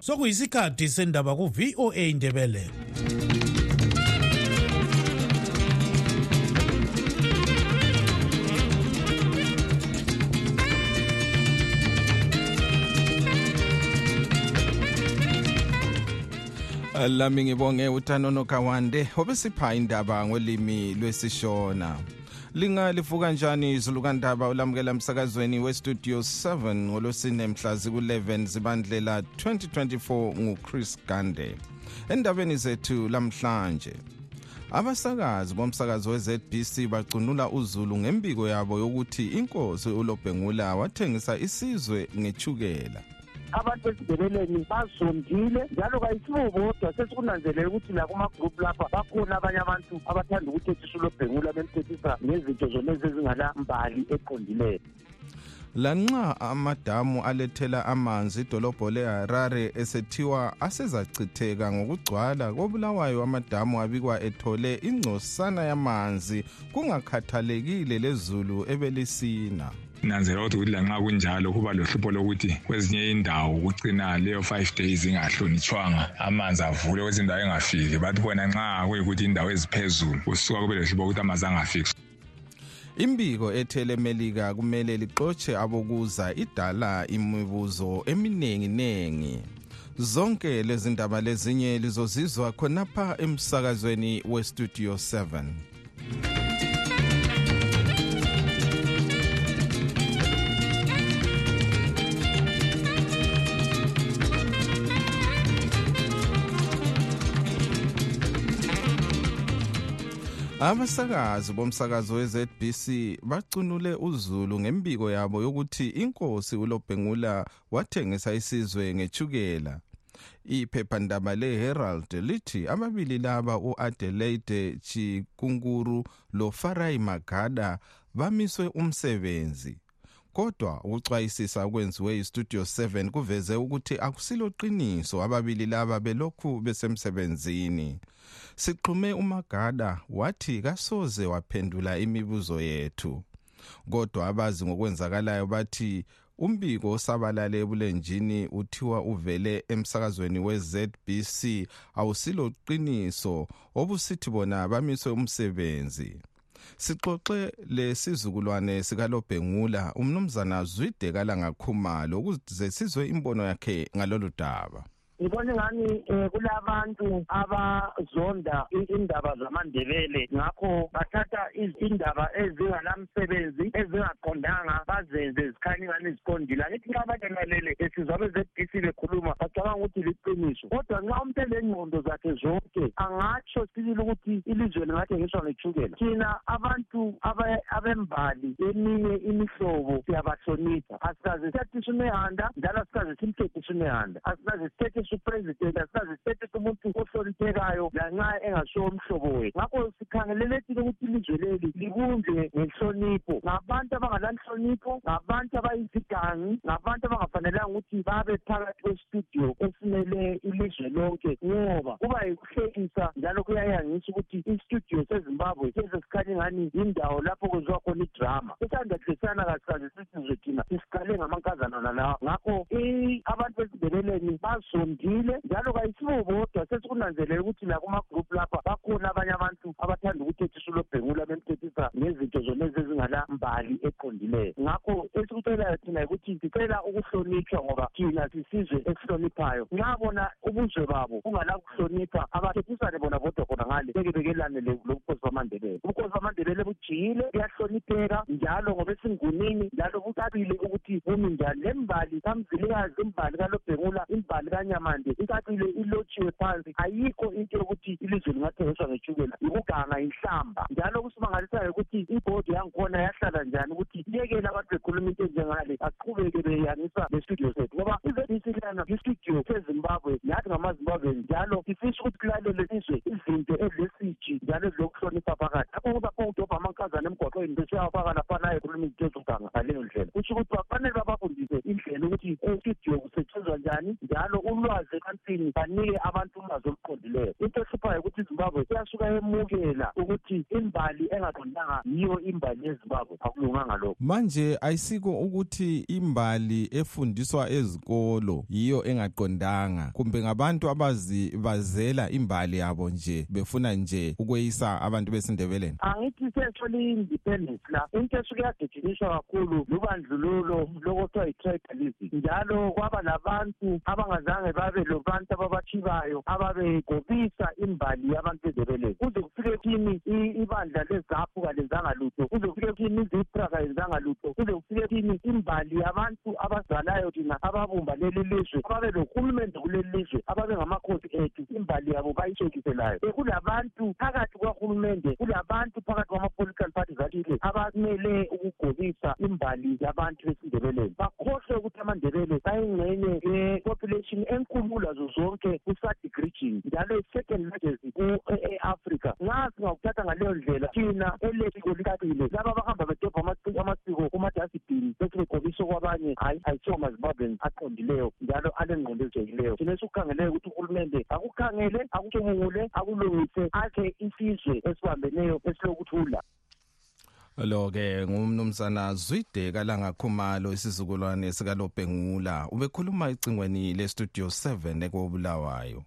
sokuyisikhathi sendaba ku-voa indebele lami ngibonge uthanono kawande obesipha indaba ngolimi lwesishona. Lingalivuka njani izulu kandaba ulamukela emsakazweni westudio 7 ngolosine mhla ziku-11 zibandlela 2024 nguchris gande. Endabeni zethu lamhlanje abasakazi bomsakazi we-zbc bacunula uzulu ngembiko yabo yokuthi inkosi ulobhengula wathengisa isizwe ngechukela abantu esibeleleni bazondile njalo kayisibo bodwa sesikunanzelela ukuthi la kuma-group lapha bakhona abanye abantu abathanda ukuthethisa ulobhengula bemthethisa ngezinto zonezi ezingala mbali eqondileyo lanxa amadamu alethela amanzi idolobho leharare esethiwa asezachitheka ngokugcwala kobulawayo amadamu abikwa ethole ingcosana yamanzi kungakhathalekile lezulu ebelisina. Nanzela ukuthi ukuthi lanxa kunjalo kuba lohlupho lokuthi kwezinye indawo kucina leyo five days ingahlonitshwanga amanzi avule kwezinye indawo engafiki. Bathi bona nxa kuyikuthi indawo eziphezulu kusuka kube lohlupho ukuthi amanzi angafiki. Imbiko ethele melika kumele lixotshe abokuza idala imibuzo eminingi nengi. Zonke lezi ndaba lezinye lizozizwa khonapha emsakazweni westudio 7 abasakazi bomsakazo we-zbc bacunule uzulu ngembiko yabo yokuthi inkosi ulobhengula wathengisa isizwe ngechukela iphephandaba le-herald lithi ababili laba u-adelaide chikunkuru lo-farai magada bamiswe umsebenzi kodwa ukucwayisisa okwenziwe istudio 7 kuveze ukuthi akusilo qiniso ababili laba belokhu besemsebenzini. Sixhume umagada wathi kasoze waphendula imibuzo yethu. Kodwa abazi ngokwenzakalayo bathi umbiko osabalale ebulenjini uthiwa uvele emsakazweni we-zbc awusilo qiniso obusithi bona bamiswe umsebenzi. Sixoxe lesizukulwane sikalobhengula umnumzana zwide kalangakhumalo ukuze sizwe imbono yakhe ngalolu daba. Ngibona ingani um kulabantu abazonda indaba zamandebele. Ngakho bathatha indaba ezinganamsebenzi ezingaqondanga bazenze zikhanye ingani ziqondile. Angithi nxa batelalele esizwa be-zbc bekhuluma bacabanga ukuthi liqiniso. Kodwa nxa umuntu elengqondo zakhe zonke angatsho sibili ukuthi ilizwe lingathengiswa ngethukela. Thina abantu abembali eminye imihlobo siyabahlonipha. Asikaze sithathise umehanda njalo asikaze simthethise umehanda asikaze sithethe upresident asikaze sithethe umuntu ohloniphekayo lanxa engasiwo umhlobo wethu. Ngakho sikhangelelethile ukuthi ilizwe leli libunjwe ngenhlonipho. Ngabantu abangalanhlonipho ngabantu abayizigangi ngabantu abangafanelanga ukuthi babe phakathi kwestudio esimele ilizwe lonke ngoba kuba yikuhlekisa njalo kuyayangisa ukuthi istudio sezimbabwe sezesikhanye ingani yindawo lapho kwenziwa khona idrama. Sesanda hlesana kasikaze sisizwe thina sisiqale ngamankazana nalawa ngakho abantu besibeleleni bazondile njalo kayisibo bodwa. Sesikunanzelela ukuthi la kuma-group lapha bakhona abanye abantu abathanda ukuthethisa ulobhengula bemthethisa ngezinto zonezi ezingala mbali eqondileyo ngakho esikucelayo thina yikuthi sicela ukuhlonitshwa ngoba thina sisizwe esihloniphayo. Nxa bona ubuzwe babo kungala kuhlonipha abathethisane bona bodwa khona ngale beke bekelane lobukhosi bamandebele. Ubukhosi bamandebele bujiyile buyahlonipheka njalo ngoba esingunini njalo kucabile ukuthi bumi njani. Le mbali kamzilikazi imbali kalobhengula imbali kanyamande icacile ilotshiwe phansi ayikho into yokuthi ilizwe lingathengiswa ngeshukela yikuganga inhlamba njalo kusimangalisayo ukuthi ibhodi yangikhona yahlala njani ukuthi iyekele abantu bekhuluma into enjengale aqhubeke beyangisa le-studio sethu ngoba i-zbc lana i-studio sezimbabwe nathi ngamazimbabwe njalo sifisa ukuthi kulalele izwe izinto ezilesiji njalo ezilokuhlonipha phakathi. Lapho kuzakhona udobha amankazana emgwaqweni besiyawafaka laphana ayekhuluma izinto ezoganga ngaleyo ndlela kusho ukuthi bafanele babafundise indlela ukuthi e-studio kusetshenzwa lusebenzwa njani njalo ulwazi ebantwini banike abantu ulwazi oluqondileyo into ehluphayo ukuthi izimbabwe iyasuka emukela ukuthi imbali engaqondanga yiyo imbali yezimbabwe. Akulunganga lokho. Manje ayisiko ukuthi imbali efundiswa ezikolo yiyo engaqondanga kumbe ngabantu abazibazela imbali yabo nje befuna nje ukweyisa abantu besindebeleni angithi sethole i-independence la. Into esuke yadejiniswa kakhulu lubandlululo lokuthiwa yi-tribalism. Njalo kwaba labantu abangazange babe lobantu ababathibayo ababegobisa imbali yabantu bezebeleni kuze kufike kini ibandla lezapu kalenzanga lutho. Kuze kufike kini izipra kalenzanga lutho. Kuze kufike kini imbali yabantu abazalayo thina ababumba leli lizwe ababe lohulumende kuleli lizwe ababe ngamakhosi ethu imbali yabo bayishekiselayo kulabantu phakathi kwahulumende kulabantu phakathi kwama-political parties athile abamele ukugobisa imbali yabantu besindebeleni bakhohlwe ukuthi amandebele bayingxenye ye-population enkulu lazo zonke ku-sadic region njalo i-second largest e-africa nxa singakuthatha ngaleyo ndlela thina elesiko likabile laba abahamba bedobha amasiko kumadasibhini bethi begobisa okwabanye hayi ayisiwo mazimbabweni aqondileyo njalo alengqondo ezijekileyo thina esikukhangeleyo ukuthi uhulumende akukhangele akucubungule akulungise akhe isizwe esibambeneyo esilokuthula lo-ke ngumnumzana zwide kalangakhumalo isizukulwane sikalobhengula ubekhuluma ecingweni lestudio 7 ekobulawayo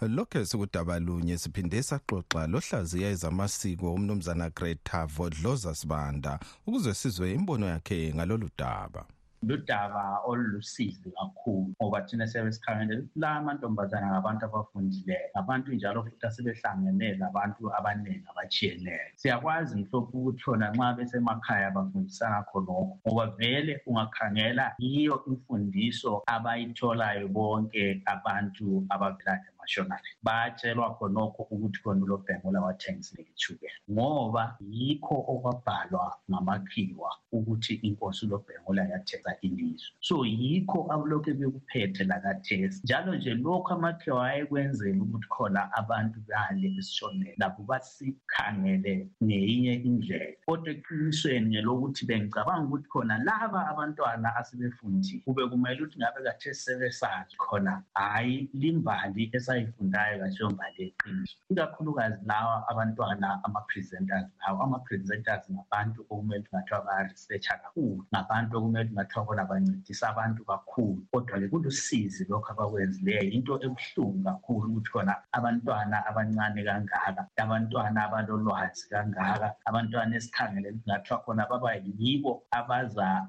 lokho sikudaba lunye siphinde saxoxa lohlaziya ezamasiko umnumzana greta vodloza sibanda ukuze sizwe imbono yakhe ngalolu daba. Ludaba olulusizi kakhulu ngoba thina siyabe sikhangele la amantombazana ngabantu abafundileyo ngabantu njalo futhi asebehlangene labantu abaningi abatshiyeneyo. Siyakwazi mhlophe ukuthi khona nxa besemakhaya bafundisana khonokho ngoba vele ungakhangela yiyo imfundiso abayitholayo bonke abantu abavela emashonari bayatshelwa khonokho ukuthi khona ulobhengola wathengisile itshukela ngoba yikho okwabhalwa ngamakhiwa ukuthi inkosi ulobhengola yathenga ilizwe. So yikho akulokhu bekuphethe lakathesi njalo nje lokhu amakhiwa ayekwenzela ukuthi khona abantu bale esishoneni labo basikhangele ngeyinye indlela. Kodwa eqinisweni ngelokuthi bengicabanga ukuthi khona laba abantwana asebefundile kube kumele ukuthi ngabe kathesi sebesazi khona hhayi limbali esayifundayo kashiyo mbali eqiniso ikakhulukazi lawa abantwana ama-presenters lawo ama-presenters ngabantu okumele kungathiwa baya-researcha kakhulu ngabantu okumele kungathiwa bona bancedisa abantu kakhulu. Kodwa-ke kulusizi lokhu abakwenzileyo. Into ebuhlungu kakhulu ukuthi khona abantwana abancane kangaka abantwana abalolwazi kangaka abantwana esikhangele kungathiwa khona baba yibo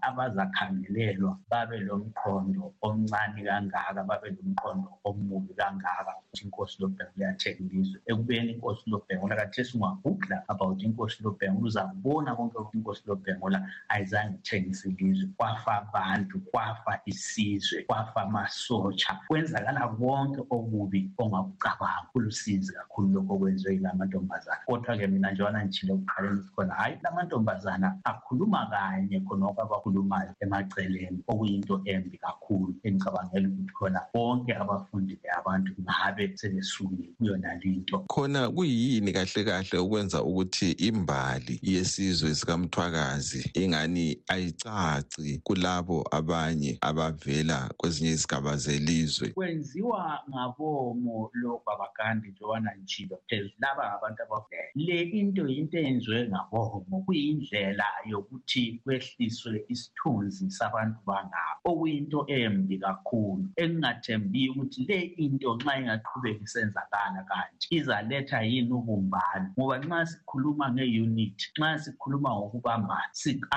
abazakhangelelwa babe lomqondo omncane kangaka babe lomqondo omubi kangaka inkosi lobhengu yathenga ilizwe ekubeni inkosi lobhengola kathesi ungagugla about inkosi lobhengola uzakubona konke ukuthi inkosi lobhengola ayizange ithengise ilizwe. Kwafa abantu kwafa isizwe kwafa amasotsha. Kwenzakala konke okubi ongakucabanga. Kulusizi kakhulu lokho okwenziwe yila mantombazana kodwa-ke mina njengoba ngitshile ekuqaleni ukuthi khona hhayi la mantombazana akhuluma kanye khonokho abakhulumayo emaceleni. Okuyinto embi kakhulu engicabangela ukuthi khona bonke abafundi abantu ngabe sebesukile kuyona linto khona kuyini kahle kahle ukwenza ukuthi imbali yesizwe sikamthwakazi ingani ayicaci kulabo abanye abavela kwezinye izigaba zelizwe? Kwenziwa ngabomo lokubabagandi njengoba ngitshilo phezulu laba ngabantu abavela. Le into yinto eyenziwe ngabomo kuyindlela yokuthi kwehliswe isithunzi sabantu bangabo. Okuyinto embi kakhulu engingathembiyo ukuthi le into nxa ingaqhubeka isenzakala kanje. Izaletha yini ubumbano? Ngoba nxa sikhuluma nge-unity nxa sikhuluma ngokubambana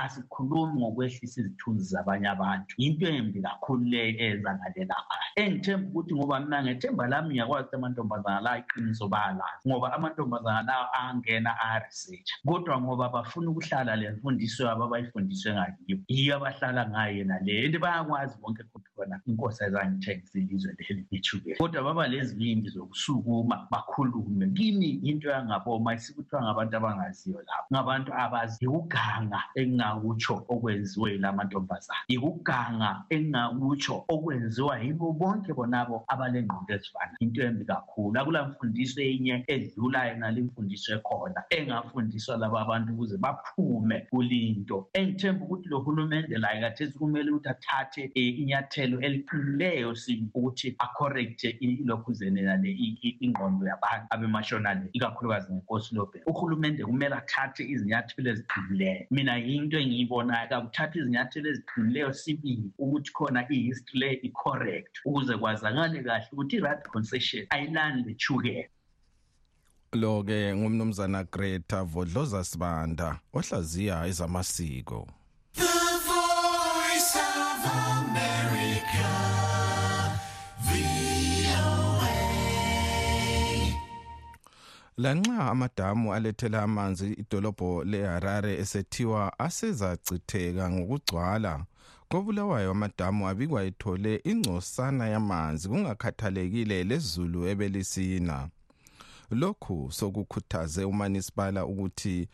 asikhulumi ngokwehlisa izithunzi zabanye abantu. Yinto embi kakhulu leyo eyenzakalela khaya engithemba ukuthi ngoba mina ngethemba lami ngiyakwazi ukuthi amantombazana la iqiniso bayalazi ngoba amantombazana lawo angena ayaresearcha kodwa ngoba bafuna ukuhlala le mfundiso yabo abayifundiswe ngakiyo yiyo abahlala ngayo yena leyo and bayakwazi bonke futhi khona inkosi ayizangithengisa ilizwe leli ithukela kodwa baba lezibindi zokusukuma bakhulume. Kimi into yangaboma isikuthiwa ngabantu abangaziyo lapho. Ngabantu abazi yikuganga engingakutsho okwenziwe yila mantombazana yikuganga engingakutsho okwenziwa yibo bonke bonabo abalengqondo ezifana. Into embi kakhulu. Akula mfundiso enye edlulayo nale mfundiso ekhona engafundiswa laba abantu ukuze baphume kulinto. Engithemba ukuthi lo hulumende laye kathesi kumele ukuthi athathe um inyathelo isicelo eliqinileyo sibi ukuthi acorrecte ilokhuzene nale ingqondo yabantu abemashonale ikakhulukazi ngenkosi lobhek uhulumende kumele athathe izinyathelo eziqinileyo mina yinto engiyibonayo kakuthatha izinyathelo eziqinileyo sibili ukuthi khona i-history le i-correct ukuze kwazakale kahle ukuthi i-right concession ayilani lechukela lo ke ngumnumzana Greta Vodloza Sibanda ohlaziya ezamasiko. The voice of America Lanxa amadamu alethela amanzi idolobho leHarare esethiwa asezacitheka ngokugcwala kobulawayo amadamu abikwa ethole ingcosana yamanzi kungakhathalekile lezulu ebelisina. Lokhu sokukhuthaze umanisipala ukuthi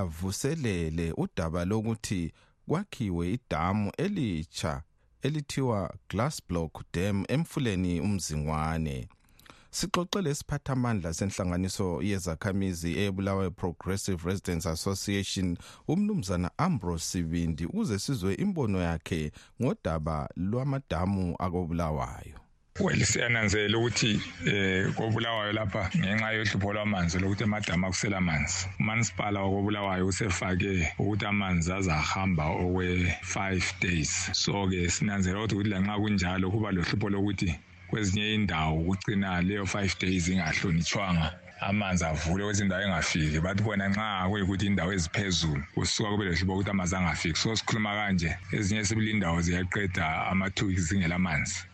avuselele udaba lokuthi kwakhiwe idamu elitsha elithiwa Glass Block Dam emfuleni umzingwane. Sixoxele isiphathamandla senhlanganiso yezakhamizi ebulawayo Progressive Residents Association umnumzana Ambrose Sibindi ukuze sizwe imbono yakhe ngodaba lwamadamu akobulawayo. Well siyananzelela ukuthi eh kobulawayo lapha ngenxa yohlupho lwamanzi lokuthi emadamu akusela amanzi. Umanisipala wakobulawayo usefake ukuthi amanzi azahamba okwe 5 days. So ke sinanzelela ukuthi lanxa kunjalo kuba lohlupho lokuthi kwezinye indawo kucina leyo 5 days ingahlonitshwanga amanzi avule kwezinye indawo engafiki. Bathi bona nxa kuyikuthi indawo eziphezulu kusuka kube lehlupho ukuthi amanzi angafiki. So sikhuluma kanje ezinye sibili indawo ziyaqeda ama-two weeks zingela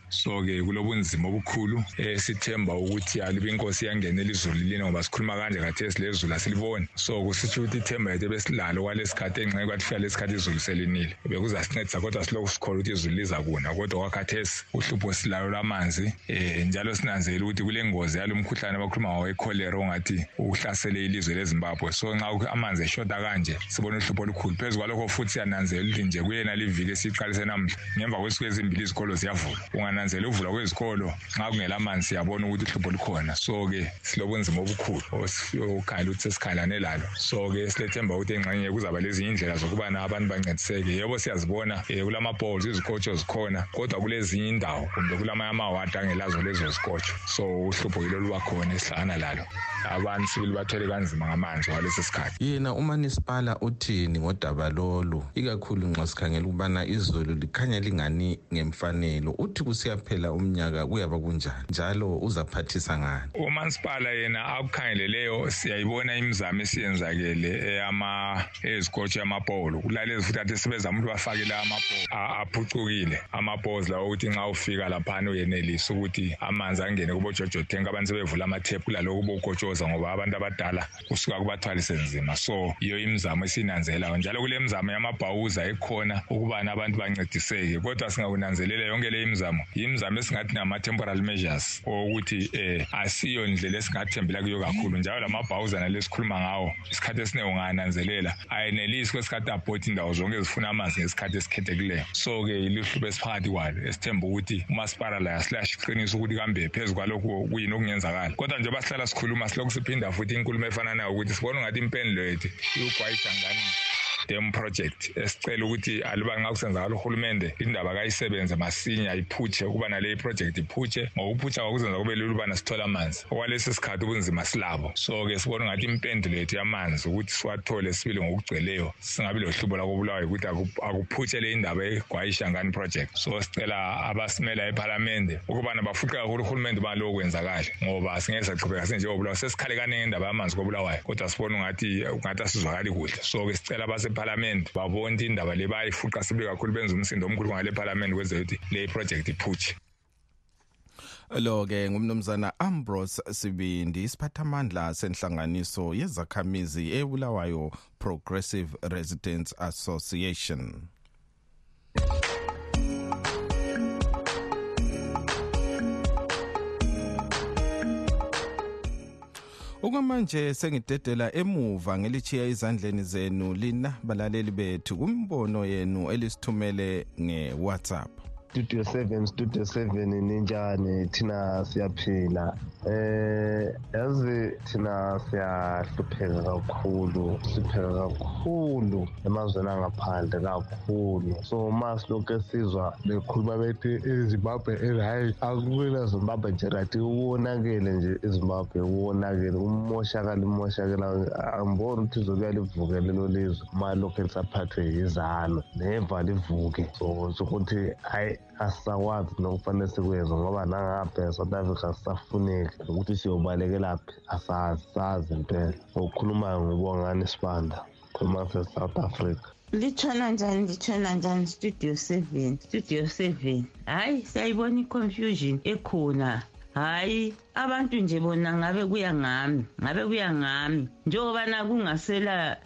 amanzi so-ke kulobunzima obukhulu eh sithemba ukuthi alibe inkosi yangenela izulu lini ngoba sikhuluma kanje khathesi lezulu asiliboni. So kusitsho ukuthi ithemba yethu ebesilalo kwalesikhathi engxenye kwathi fika lesikhathi izulu selinile. Bekuzasincedisa kodwa silokhu sikholwa ukuthi izulu liza kuna kodwa kwakhathesi uhlupho silalo lwamanzi eh njalo sinanzela ukuthi kule ngozi yalo mkhuhlane abakhuluma ngawo echolera ongathi uhlasele ilizwe lezimbabwe. So nxa amanzi eshota kanje sibona uhlupho olukhulu. Phezu kwalokho futhi siyananzela ukuthi nje kuyena liviki esiyiqalise namuhla ngemva kwesuku ezimbili izikolo ziyavulwa. Sinanzela uvula kwezikolo. Nxa kungela amanzi siyabona ukuthi uhlupho lukhona so-ke silobunzima obukhulu okhangela ukuthi sesikhalane lalo. So-ke silethemba ukuthi engxenye kuzaba lezinye indlela zokubana abantu bancediseke. Yebo siyazibona um kulama-balls izikotsho zikhona kodwa kulezinye indawo kumbe kulamanye amawadi angelazo lezo zikotsho so uhlupho yilo luba khona esihlangana lalo. Abantu sibili bathwele kanzima ngamanzi walesi sikhathi. Yena umanisipala uthini ngodaba lolu? Ikakhulu nxa sikhangela ukubana izulu likhanya lingani ngemfanelo. Uthi kusiyaphela umnyaka kuyaba kunjani? Njalo uzaphathisa ngani? Umanisipala yena akukhangeleleyo siyayibona imizamo esiyenzakele eyama ezikotsho yamapolo kulalezi futhi athi sebezama ukuthi bafake la amapolo aphucukile. Amapos lawo ukuthi nxa ufika laphana uyenelisa ukuthi amanzi angene kubojojo tank abantu sebevula amathephu kulalokhu bokotshoza ngoba abantu abadala kusuka kubathwalise nzima. So iyo imizamo esiyinanzelayo njalo kule mizamo yamabhawuza ekhona ukubana abantu bancediseke kodwa singakunanzelela yonke le imizamo. Imizamo esingathi nama-temporal measures okuthi eh asiyo ndlela esingathembela kuyo kakhulu njalo lamabhawuza nalesikhuluma ngawo isikhathi esiningi ungananzelela. Ayenelisi kwesikhathi abhoti indawo zonke ezifuna amanzi ngesikhathi esikhethekileyo. So-ke iluhlubo esiphakathi kwalo esithemba ukuthi umasipala layo silashiqinisa ukuthi kambe phezu kwalokhu kuyini okungenzakala. Kodwa njengoba sihlala sikhuluma silokhu siphinda futhi inkulumo efananayo ukuthi sibona ungathi impendulo yethu iwugwayisha ngani dam project esicela ukuthi aluba nxa kusenzakala uhulumende indaba kayisebenze masinya iphutshe ukuba nale project iphutshe ngokuphutsha kwakuzenza kube lula ukubana sithole amanzi. Okwalesi sikhathi ubunzima silabo. So-ke sibona ngathi impendulo yethu yamanzi ukuthi siwathole sibili ngokugcweleyo singabi lohlubo lakobulawayo ukuthi akuphutshe le indaba egwayishangani project. So sicela abasimela ephalamende ukubana bafuqe kakhulu uhulumende ubana lokhu kwenzakale ngoba singeke sachubeka sinjengobulawayo. Sesikhale kaningi indaba yamanzi kobulawayo kodwa sibona ungathi ungathi asizwakali kuhle. So-ke sicela base ephalamende babona ukuthi indaba le bayifuqa sibe kakhulu benza umsindo omkhulu ngale phalamende kwenzela ukuthi le project iphutshe lo ke ngumnumzana Ambrose Sibindi isiphathamandla senhlanganiso yezakhamizi ebulawayo Progressive Residents Association. Okwamanje sengidedela emuva ngelichiya izandleni zenu lina balaleli bethu kumbono yenu elisithumele ngeWhatsApp. Studio 7 studio 7 ninjani thina siyaphila? Eh yazi thina siyahlupheka kakhulu sipheka kakhulu emazweni angaphandle kakhulu. So ma silokhu esizwa bekhuluma bethi izimbabwe erayi akumina zimbabwe nje right? Uwonakele nje izimbabwe uwonakele umoshakala imoshakela angiboni ukuthi izokuya livuke lelo lizwe ma lokhu lisaphathwe yizalo neva livuke. So sokuthi hayi asisakwazi nokufanele sikwenze ngoba nangapha e-south africa sisafuneki ukuthi siyobalekela phi? Asazi sazi impela. Ngokukhulumayo ngibongani isibanda khuluma se-south africa. Litshona njani litshona njani studio seven? Studio seven. Hhayi siyayibona i-confusion ekhona hhayi abantu nje bona ngabe kuya ngami ngabe kuya ngami. Njengobana kungasela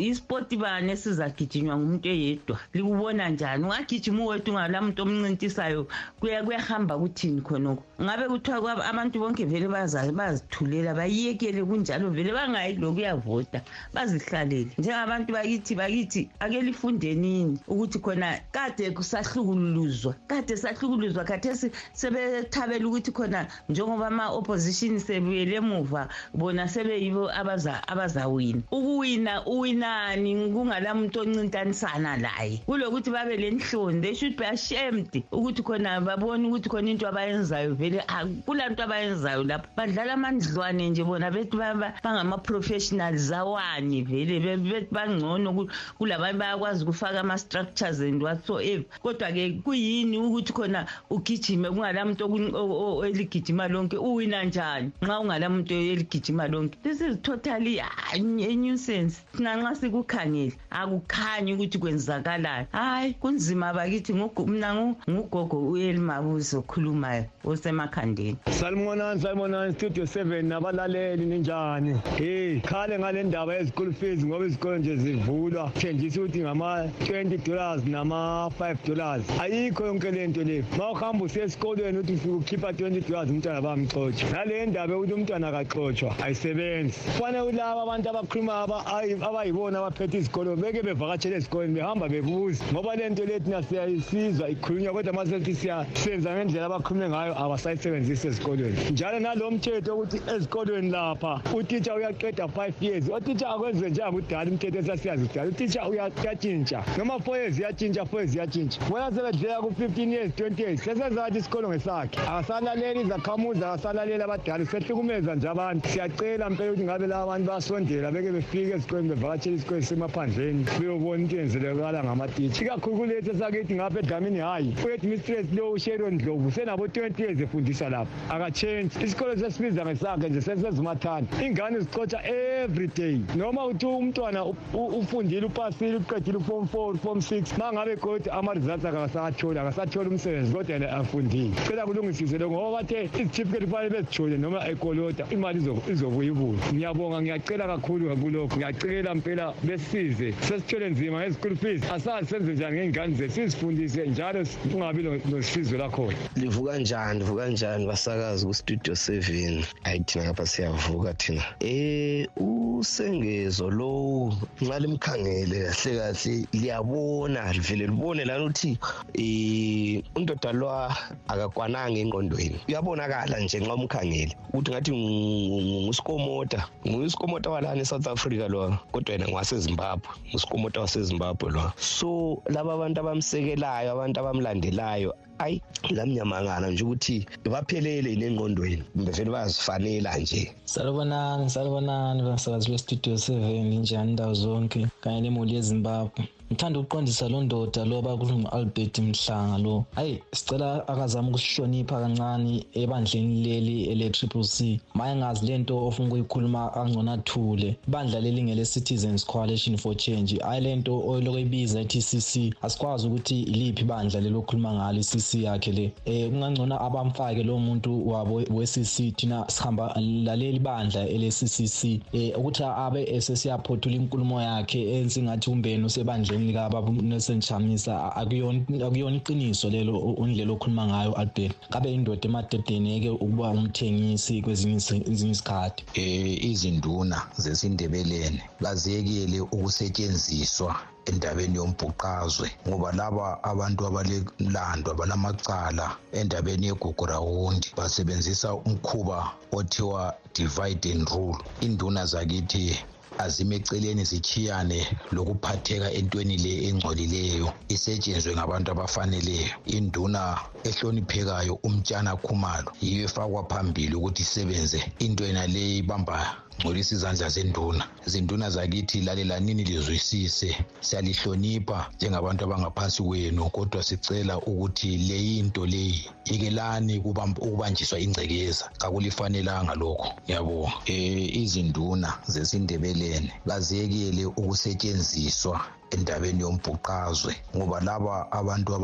ispoti bani esizagijinywa ngumuntu eyedwa likubona njani? Ungagijima uwedwa ungala muntu omncintisayo kuya- kuyahamba kuthini khonoko ngabe kuthiwa kwaba- abantu bonke vele baza- bazithulela bayiyekele kunjalo vele bangayi lokuyavota bazihlalele. Njengabantu bakithi bakithi ake lifundenini ukuthi khona kade kusahlukuluzwa kade sahlukuluzwa khathesi sebethabela ukuthi khona njengoba ama-opposition sebuyele emuva bona sebeyibo abaza- abazawina. Ukuwina uwinani kungala muntu oncintanisana laye kulokuthi babe le nhloni they should be ashamed ukuthi khona babone ukuthi khona into abayenzayo vele ah, kula nto abayenzayo lapho. Badlala amandlwane nje bona bethi ba- ba- bangama-professionals awani vele be- bethi bangcono ku- kulabanye bayakwazi ukufaka ama-structures and whatsoever. Kodwa-ke kuyini ukuthi khona ugijime kungala muntu okun- o- o- eligijima lonke uwina njani? Nxa ungala muntu eligijima lonke this is totally ah, a nuisance. Thina nxa sikukhangele akukhanyi ukuthi kwenzakalayo hayi kunzima bakithi ngugu- mina ngu- ngugogo uyelimabuzo okhulumayo osemakhandeni. Salmonani salmonani studio 7 nabalaleli ninjani? Hey khale ngale ndaba ye-school fees ngoba izikolo nje zivulwa. Thenjisa ukuthi ngama-20 dollars nama-5 dollars. Ayikho yonke le nto leyo ma uhamba usiya esikolweni ukuthi ufike ukhipha 20 dollars umntwana bamxotsha nale ndaba yokuthi umntwana akaxotshwa ayisebenzi. Kufanele kulaba abantu abakhuluma aba- ayi- abayibona abaphethe izikolo beke bevakatshele ezikolweni behamba bebuza. Ngoba le nto le siyayisizwa ikhulunywa kodwa ma sethi siyasenza ngendlela abakhulume ngayo abasayisebenzisi ezikolweni. Njalo nalo mthetho ukuthi ezikolweni lapha utitsha uyaqeda five years. Otitsha akwenziwe njengakudala umthetho esasiyazi kudala. Utitsha uyatshintsha. Noma four years iyatshintsha four years iyatshintsha. Bona sebedlela ku-fifteen years twenty years. Sesenzathi isikolo ngesakhe. Akasalaleli izakhamuzi akasalaleli abadala sehlukumeza nje abantu. Siyacela mpela ukuthi ngabe laba bantu basondela beke befike ezikolweni bevakatshela isikolo esemaphandleni beyobona into yenzelekala ngamatitsha ikakhulu kulethu esakithi ngapha edlamini hhayi uheadmistress lo usheron dlovu senabo 20 years efundisa lapha. Akatshentshi. Isikolo sesibiza ngesakhe nje sesezimathanda ingane zixotsha every day. Noma uthi umntwana u- u- ufundile upasile uqedile uform four form six ma ngabe kodwa ama-results akasatholi akasatholi umsebenzi kodwa yena afundile. Cela kulungisise lo ngoba bathe izitifiketi kufanele bezithole noma ekolota imali izo- izobuya ibuye ngiyabonga ngiyacela kakhulu kulokhu ngiyacela mpela besize sesithwele nzima nge-school fees. Asazi senze njani ngey'ngane zethu sizifundise njalo kungabi lo- nosizo lakhona. Livuka njani livuka njani basakazi kustudio seven? Hayi thina ngapha siyavuka thina. Eh usengezo lowu nxa limkhangele kahle kahle liyabona livele libone lana ukuthi eh undoda lwa akakwananga engqondweni. Uyabonakala nje nxa umkhangele ukuthi ngathi ngu- ngu- ngusikomota. Ngusikomota walana e-south africa lo kodwa yena ngwasezimbabwe ngusikomota wasezimbabwe lo. So laba abantu abamsekelayo abantu abamlandelayo ayi lamnyamangana nje ukuthi baphelele yini engqondweni kumbe vele bayazifanela nje. Salubonani salubonani basakazi bestudio seven injani indawo zonke kanye nemuli yezimbabwe. Ngithanda ukuqondisa lo ndoda lo bakungu-albert mhlanga lo. Hayi sicela akazame ukusihlonipha kancane ebandleni leli ele-triple c. Maye ngazi le nto ofuna ukuyikhuluma angcono athule. Ibandla leli ngele-citizens coalition for change hayi le nto oloko ibiza i-tcc asikwazi ukuthi iliphi ibandla leli okhuluma ngalo i-cc yakhe le. Um kungangcono abamfake lo muntu wabo we-cc thina sihamba laleli bandla ele-ccc um ukuthi abe esesiyaphothula inkulumo yakhe ensingathi umbeni usebandleni egameni likababa Nelson Chamisa akuyona akuyona iqiniso lelo undlela okhuluma ngayo Albert kabe indoda emadedeni eke ukuba umthengisi kwezinye izinye isikhathi? Eh izinduna zesindebeleni baziyekele ukusetshenziswa endabeni yombhuqazwe ngoba laba abantu abalemlando abalamacala endabeni yegugu rawundi basebenzisa umkhuba othiwa divide and rule. Induna zakithi azime eceleni zichiyane lokuphatheka entweni le engcolileyo isetshenzwe ngabantu abafaneleyo induna ehloniphekayo umtshana khumalo yiyo efakwa phambili ukuthi isebenze. Into yena le ibamba ngcolisa izandla zenduna. Zinduna zakithi lalelanini lizwisise. Siyalihlonipha njengabantu abangaphansi kwenu kodwa sicela ukuthi le yinto leyi ikelani ukubanjiswa ingcekeza. Kakulifanelanga lokho. Ngiyabonga. Um izinduna zesindebeleni baziyekele ukusetshenziswa endabeni yombhuqazwe ngoba laba abantu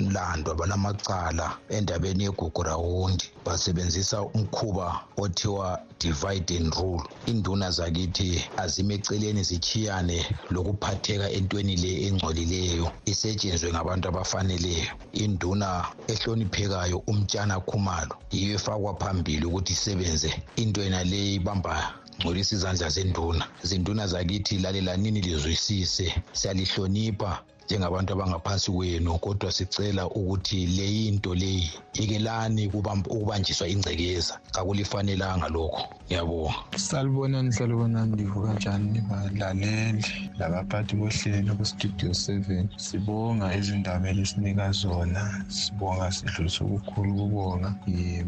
mlando abalamacala endabeni yegugu rawundi basebenzisa umkhuba othiwa divide and rule. Induna zakithi azime eceleni zichiyane lokuphatheka entweni le engcolileyo isetshenzwe ngabantu abafaneleyo induna ehloniphekayo umtshana khumalo yiyo efakwa phambili ukuthi isebenze. Into yena le ibamba ngcolisa izandla zenduna. Zinduna zakithi lalelanini lizwisise? Siyalihlonipha. Njengabantu abangaphansi kwenu kodwa sicela ukuthi le yinto leyi yekelani ukubanjiswa ingcekeza. Kakulifanelanga lokho. Ngiyabonga salibonani salibonani ndivuka njani nibalaleli labaphathi bohlelo kustudio seven. Sibonga izindaba elisinika zona. Sibonga sidlulisa okukhulu kubonga.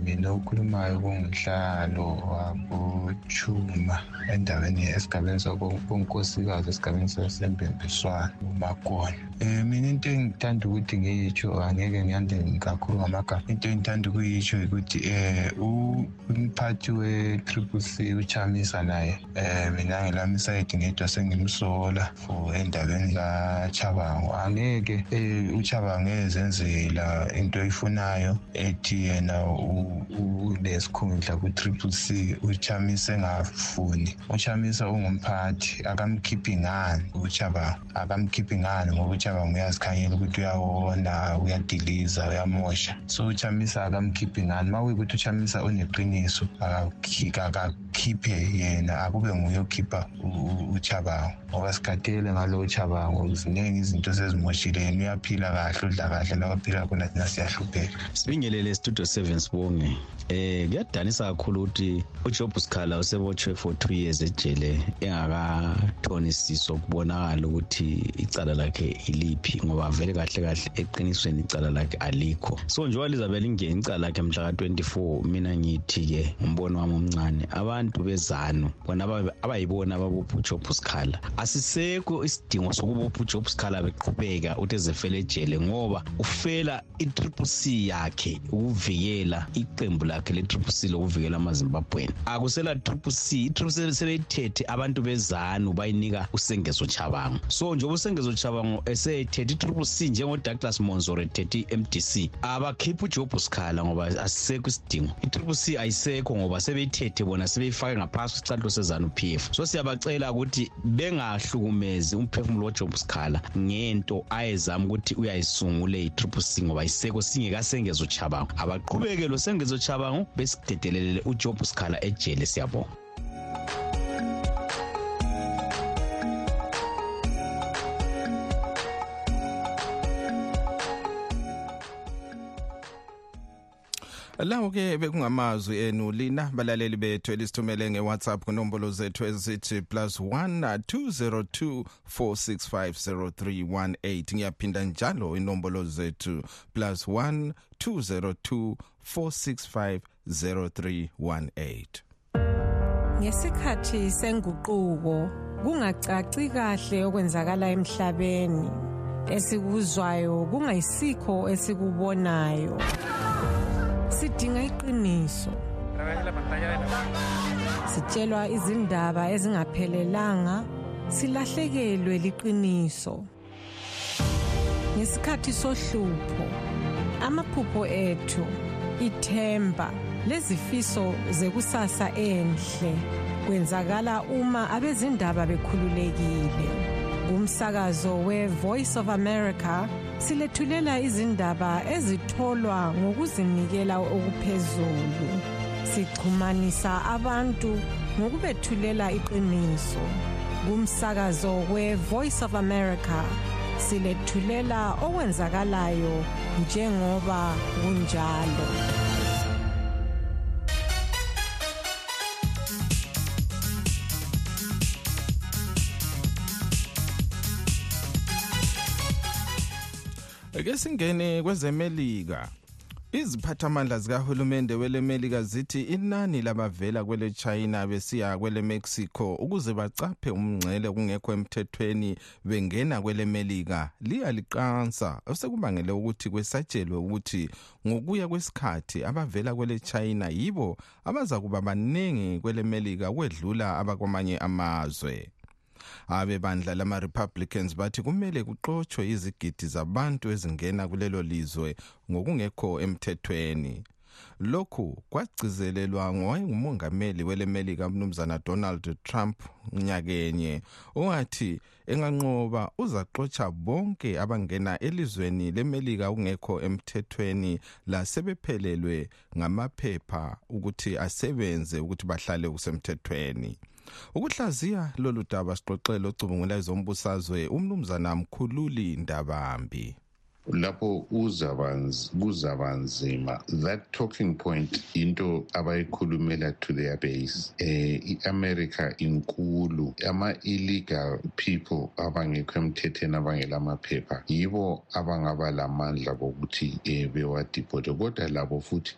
Mina okhulumayo kunguhlalo wabochuma endaweni esigabeni sakonkosikazi esigabeni sasembembiswana umakona um mina into engithanda ukuthi ngiyitsho angeke ngiyande kakhulu ngamagama. Into engithanda ukuyitsho ukuthi um umphathi we-triple c uchamisa naye. Um mina ngelami isayidi ngedwa sengimsola for endabeni kachabango. Angeke um uchabango ezenzela into oyifunayo ethi yena unesikhundla ku-triple c uchamisa engafuni. Uchamisa ungumphathi akamkhiphi ngani uchabango? Akamkhiphi ngani ngoba uchabango uyazikhanyela ukuthi uyawona uyadiliza uyamosha. So uchamisa akamkhiphi ngani? Ma kuyikuthi uchamisa uneqiniso akakhiphe yena akube nguye okhipha uchabango. Ngoba sikhathele ngalo uchabango ziningi izinto sezimoshile yena uyaphila kahle udla kahle lakaphila khona thina siyahlupheka. Sibingelele studio seven sibonge. Eh kuyadanisa kakhulu ukuthi ujob sikhala usebotshwe for two years ejele engakathonisiswa kubonakala ukuthi icala lakhe iliphi ngoba vele kahle kahle eqinisweni icala lakhe alikho. So njengoba lizabe lingena icala lakhe mhla ka-24 mina ngithi-ke ngumbono wami omncane abantu bezanu bona abayibona ababopha ujob sikhala asisekho isidingo sokubopha ujob sikhala beqhubeka ukuthi ezefela ejele ngoba ufela i-triple c yakhe ukuvikela iqembu lakhe le-triple c lokuvikela amazimbabweni akusela triple c i-triple c sebeyithethe abantu bezanu bayinika usengezo chabango so njengoba usengezo chabango eseyithethe i-triple c njengodouglas monzor ethethe i-mdc abakhiphe ujob sikhala ngoba asisekho isidingo. I-triple c ayisekho ngoba sebeyithethe bona sebeyifake ngaphasi kwisicathulo sezanu p f. So siyabacela ukuthi bengahlukumezi umphefumulo wojob sikhala ngento ayezama ukuthi uyayisungule i-triple c ngoba yisekho singekasengezo chabango abaqhubeke lo sengezo chabango besidedelelele ujob sikhala ejele siyabonga. Lawo ke bekungamazwi enu lina balaleli bethu elisithumele ngeWhatsApp kunombolo zethu ezithi +1 202 4650318 ngiyaphinda njalo inombolo zethu +1 202 4650318 ngesikhathi senguquko kungacaci kahle okwenzakala emhlabeni. Esikuzwayo kungayisikho esikubonayo. Sidinga iqiniso. Sitshelwa izindaba ezingaphelelanga silahlekelwe liqiniso. Ngesikhathi sohlupho amaphupho ethu ithemba lezifiso zekusasa enhle kwenzakala uma abezindaba bekhululekile. Kumsakazo we-voice of america silethulela izindaba ezitholwa ngokuzinikela okuphezulu. Sixhumanisa abantu ngokubethulela iqiniso. Kumsakazo we-voice of america silethulela okwenzakalayo njengoba kunjalo. Ake singene kwezemelika. Iziphathamandla zikahulumende welemelika zithi inani labavela kwele China besiya kwele Mexico ukuze bacaphe umngcele kungekho emthethweni bengena kwele Melika liyaliqansa osekubangele ukuthi kwesatshelwe ukuthi ngokuya kwesikhathi abavela kwele China yibo abaza kuba baningi kwele Melika kwedlula abakwamanye amazwe. Abebandla lama-republicans bathi kumele kuxotshwe izigidi zabantu ezingena kulelo lizwe ngokungekho emthethweni. Lokhu kwagcizelelwa ngowayengumongameli welemelika umnumzana donald trump nyakenye ongathi enganqoba uzaxotsha bonke abangena elizweni lemelika ungekho emthethweni lasebephelelwe ngamaphepha ukuthi asebenze ukuthi bahlale kusemthethweni. Ukuhlaziya lolu daba sixoxele ocubungula ezombusazwe umnumzana mkhululi ndabambi. Lapho kuzaba nzima that talking point into abayikhulumela to their base eh i-america inkulu. Ama-illegal people abangekho emthethweni abangelamaphepha yibo abangaba lamandla bokuthi um bewadiphote kodwa labo futhi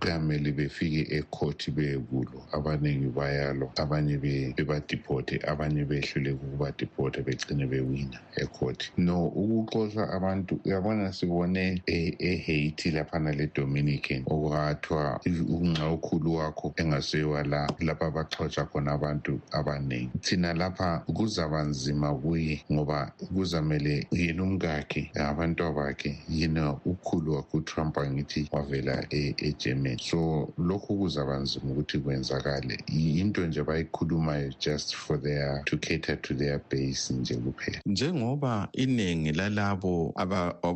kuyamele befike ekhoti beyekulo. Abaningi bayalo abanye bebadiphote abanye behluleka ukubadiphote begcine bewina ekhoti no ukuxotsha abantu yabona sibone ehaiti laphana le-dominican okwathiwa unxa ukhulu wakho engasewa la lapha abaxotsha khona abantu abaningi. Thina lapha kuzaba nzima kuye ngoba kuzamele yena umkakhe abantu bakhe yena ukhulu wakhe utrump angithi wavela egermany. So lokhu kuzaba nzima ukuthi kwenzakale. Into nje bayikhulumayo just for their to cater to their base nje kuphela. Njengoba iningi lalabo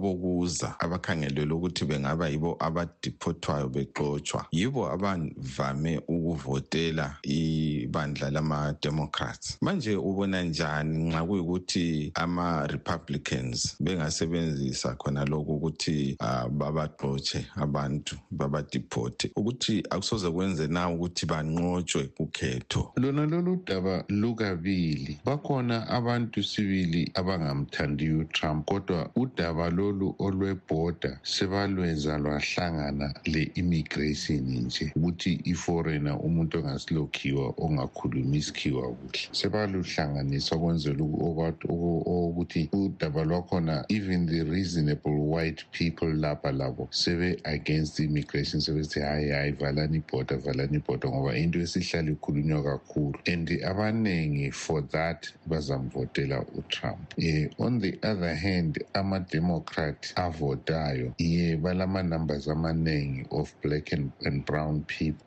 abokuza abakhangelelwe ukuthi bengaba yibo abadiphothwayo bexotshwa. Yibo abavame ukuvotela ibandla lama-democrats. Manje ubona njani nxa kuyikuthi ama-republicans bengasebenzisa khona lokhu ukuthi uh, babaxotshe abantu babadiphothe? Ukuthi akusoze kwenze na ukuthi banqotshwe kukhetho? Lona lolu daba lukabili. Bakhona abantu sibili abangamthandiyo utrump kodwa udaba lolu olwebhoda sebalwenza lwahlangana le-immigration nje ukuthi iforena umuntu ongasilokhiwa ongakhulumi isikhiwa kuhle. Sebaluhlanganisa kwenzela ukuthi udaba lwakhona even the reasonable white people lapha labo sebe-against immigration sebethi hayi hayi valani ibhoda valani ibhoda ngoba into esihlala ikhulunywa kakhulu. And abaningi for that bazamvotela utrump. Um on the other hand ama-democrat avotayo ye balama-numbers amaningi of black and, and brown people.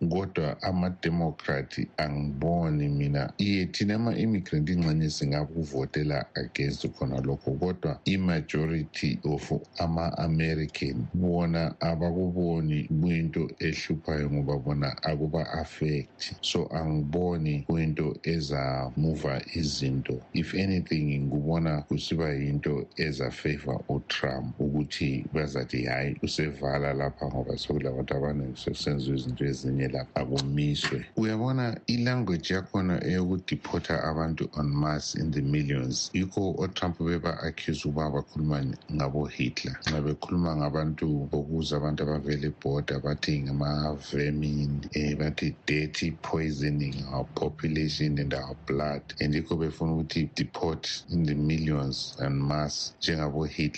Um kodwa ama-democrat angiboni mina iye thina ama-immigrant ingxenye singakuvotela against khona lokho kodwa i-majority of ama-american bona abakuboni kuyinto ehluphayo ngoba bona akuba-affect. So angiboni kuyinto ezamuva izinto. If anything ngikubona kusiba yinto ezafavor utrump ukuthi bazathi hhayi usevala lapha ngoba sekulabantu abaningi sekusenziwa izinto ezinye lapha akumiswe. Uyabona ilanguage yakhona eyokudiphotha abantu on mass in the millions yikho otrump beba-accuse ukuba bakhuluma ngabo-hitler. Nxa bekhuluma ngabantu bokuza abantu abavela ebhoda bathi ngama-vermin um bathi dirty poisoning our population and our blood. And yikho befuna ukuthi deport in the millions and mass njengabo-hitler.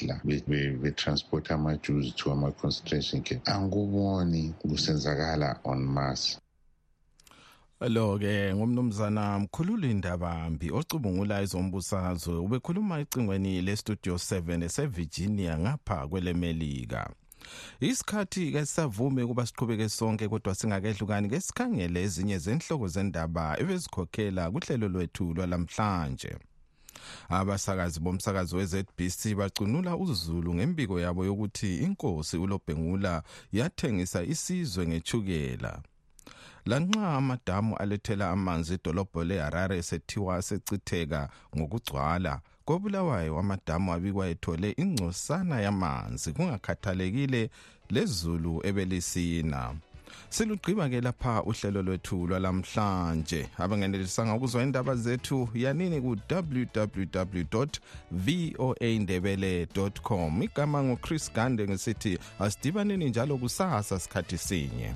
Betransport ama-jews to ama-concentration camp. Angikuboni kusenzakala on mass. Lo ke ngumnumzana mkhululi ndabambi ocubungula ezombusazwe ubekhuluma ecingweni lestudio 7 esevirginia ngapha kwelemelika. Isikhathi ke savume kuba siqhubeke sonke kodwa singakehlukani ke sikhangele ezinye zenhloko zendaba ebezikhokhela kuhlelo lwethu lwalamhlanje abasakazi bomsakazi we-ZBC bacunula uzulu ngembiko yabo yokuthi inkosi uLobhengula yathengisa isizwe ngechukela lanxa amadamu alethela amanzi idolobho leharare esethiwa asechitheka ngokugcwala kobulawayo amadamu abikwa ethole ingcosana yamanzi kungakhathalekile lezulu ebelisina. Silugqiba-ke lapha uhlelo lwethu lwalamhlanje. Abangenelisanga ukuzwa indaba zethu yanini ku-www voa ndebele com. Igama nguchris gande ngesithi asidibaneni njalo kusasa sikhathi sinye.